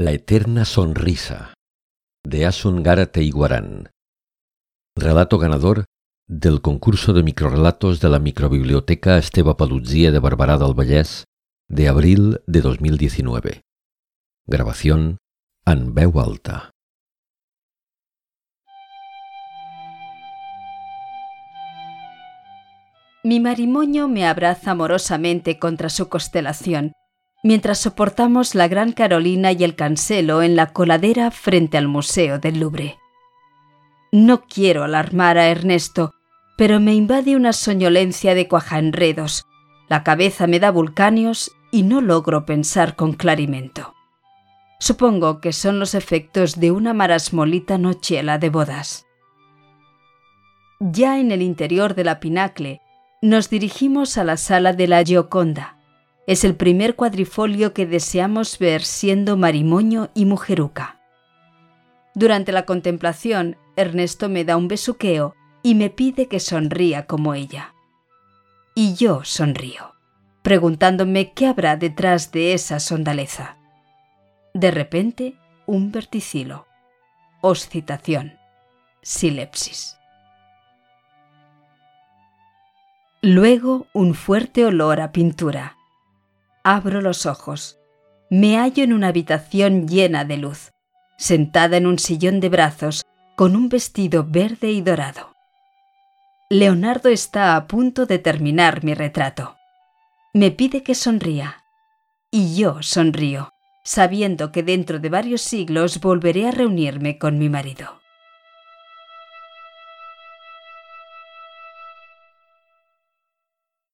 La eterna sonrisa de Asun Gárate Iguarán. Relato ganador del concurso de microrelatos de la microbiblioteca Esteba Palutzia de Barberà del Vallès de abril de 2019. Grabación en veu alta. Mi marimoño me abraza amorosamente contra su constelación, mientras soportamos la Gran Carolina y el Cancelo en la coladera frente al Museo del Louvre. No quiero alarmar a Ernesto, pero me invade una soñolencia de cuajanredos. La cabeza me da vulcanios y no logro pensar con clarimento. Supongo que son los efectos de una marasmolita nochela de bodas. Ya en el interior de la pinacle, nos dirigimos a la sala de la Gioconda. Es el primer cuadrifolio que deseamos ver siendo marimoño y mujeruca. Durante la contemplación, Ernesto me da un besuqueo y me pide que sonría como ella. Y yo sonrío, preguntándome qué habrá detrás de esa sondaleza. De repente, un verticilo. Oscitación. Silepsis. Luego un fuerte olor a pintura. Abro los ojos. Me hallo en una habitación llena de luz, sentada en un sillón de brazos, con un vestido verde y dorado. Leonardo está a punto de terminar mi retrato. Me pide que sonría. Y yo sonrío, sabiendo que dentro de varios siglos volveré a reunirme con mi marido.